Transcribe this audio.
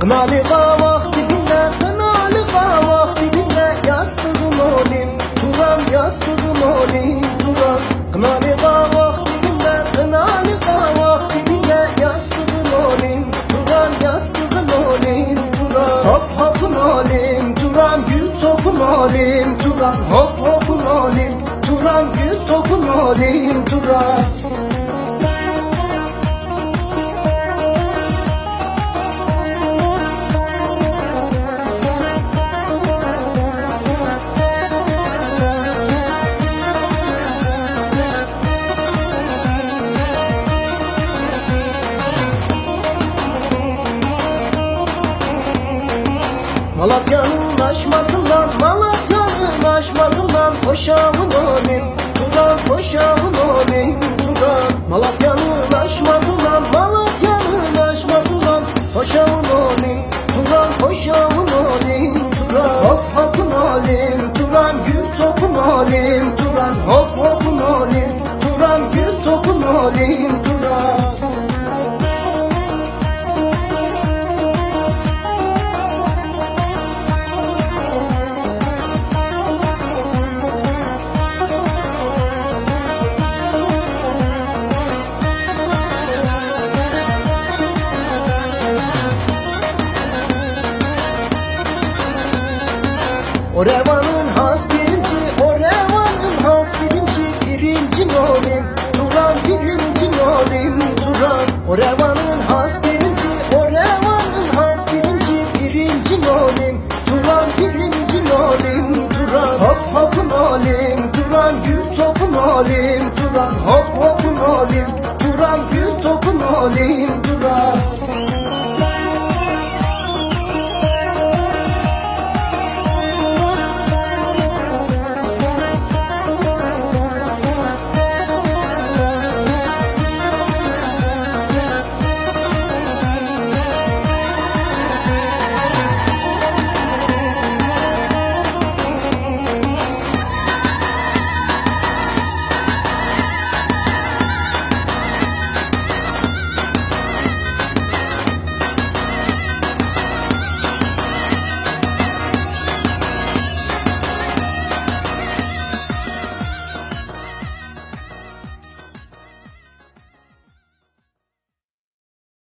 Kınalı kavak dibinde, kınalı kavak dibinde Yastığın olayım, Turan yastığın olayım, Turan. Kınalı kavak dibinde, kınalı kavak dibinde Yastığın olayım, Turan yastığın olayım, Turan. Hop hopun olayım, Turan gül topun olayım, Turan. Hop hopun olayım, Turan gül topun olayım, Turan Malatya'nın aşmasından, Malatya'nın aşmasından Koşamın olayım, Turan koşamın olayım, Turan Malatya'nın aşmasından, Malatya'nın aşmasından Koşamın olayım, Turan koşamın olayım, Turan Hop hopun olayım, Turan gül topun olayım, Turan Hop hopun olayım, Turan gül topun olayım, O revanın has birinci O revanın has birinci. Birinci nolim Turan birinci nolim Turan O revanın has birinci